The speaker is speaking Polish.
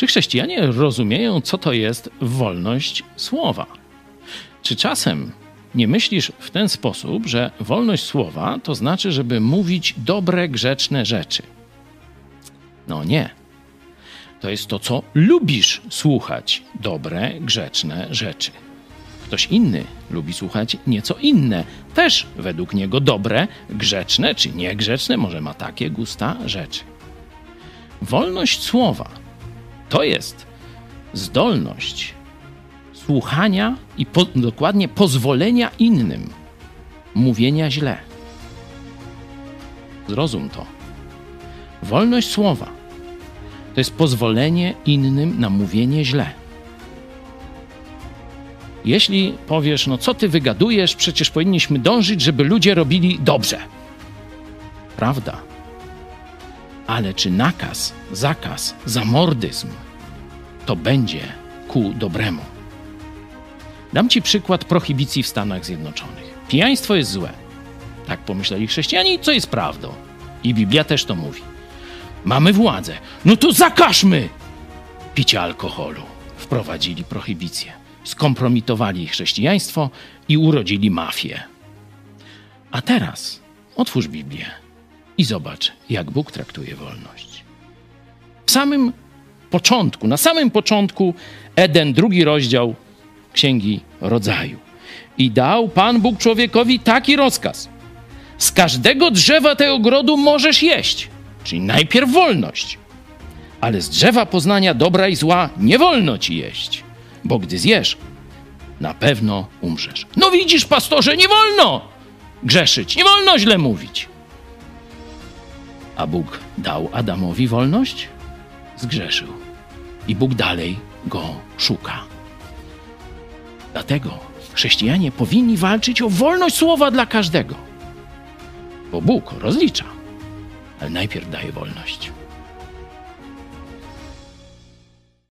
Czy chrześcijanie rozumieją, co to jest wolność słowa? Czy czasem nie myślisz w ten sposób, że wolność słowa to znaczy, żeby mówić dobre, grzeczne rzeczy? No nie. To jest to, co lubisz słuchać dobre, grzeczne rzeczy. Ktoś inny lubi słuchać nieco inne, też według niego dobre, grzeczne czy niegrzeczne, może ma takie gusta rzeczy. Wolność słowa to jest zdolność słuchania i po, dokładnie pozwolenia innym mówienia źle. Zrozum to. Wolność słowa to jest pozwolenie innym na mówienie źle. Jeśli powiesz, no co ty wygadujesz, przecież powinniśmy dążyć, żeby ludzie robili dobrze. Prawda. Ale czy nakaz, zakaz, zamordyzm to będzie ku dobremu? Dam ci przykład prohibicji w Stanach Zjednoczonych. Pijaństwo jest złe. Tak pomyśleli chrześcijanie, co jest prawdą. I Biblia też to mówi. Mamy władzę. No to zakażmy picia alkoholu. Wprowadzili prohibicję. Skompromitowali chrześcijaństwo i urodzili mafię. A teraz otwórz Biblię i zobacz, jak Bóg traktuje wolność. W samym początku, na samym początku Eden, drugi rozdział Księgi Rodzaju. I dał Pan Bóg człowiekowi taki rozkaz. Z każdego drzewa tego ogrodu możesz jeść, czyli najpierw wolność. Ale z drzewa poznania dobra i zła nie wolno ci jeść, bo gdy zjesz, na pewno umrzesz. No widzisz, pastorze, nie wolno grzeszyć, nie wolno źle mówić. A Bóg dał Adamowi wolność? Zgrzeszył. I Bóg dalej go szuka. Dlatego chrześcijanie powinni walczyć o wolność słowa dla każdego. Bo Bóg rozlicza, ale najpierw daje wolność.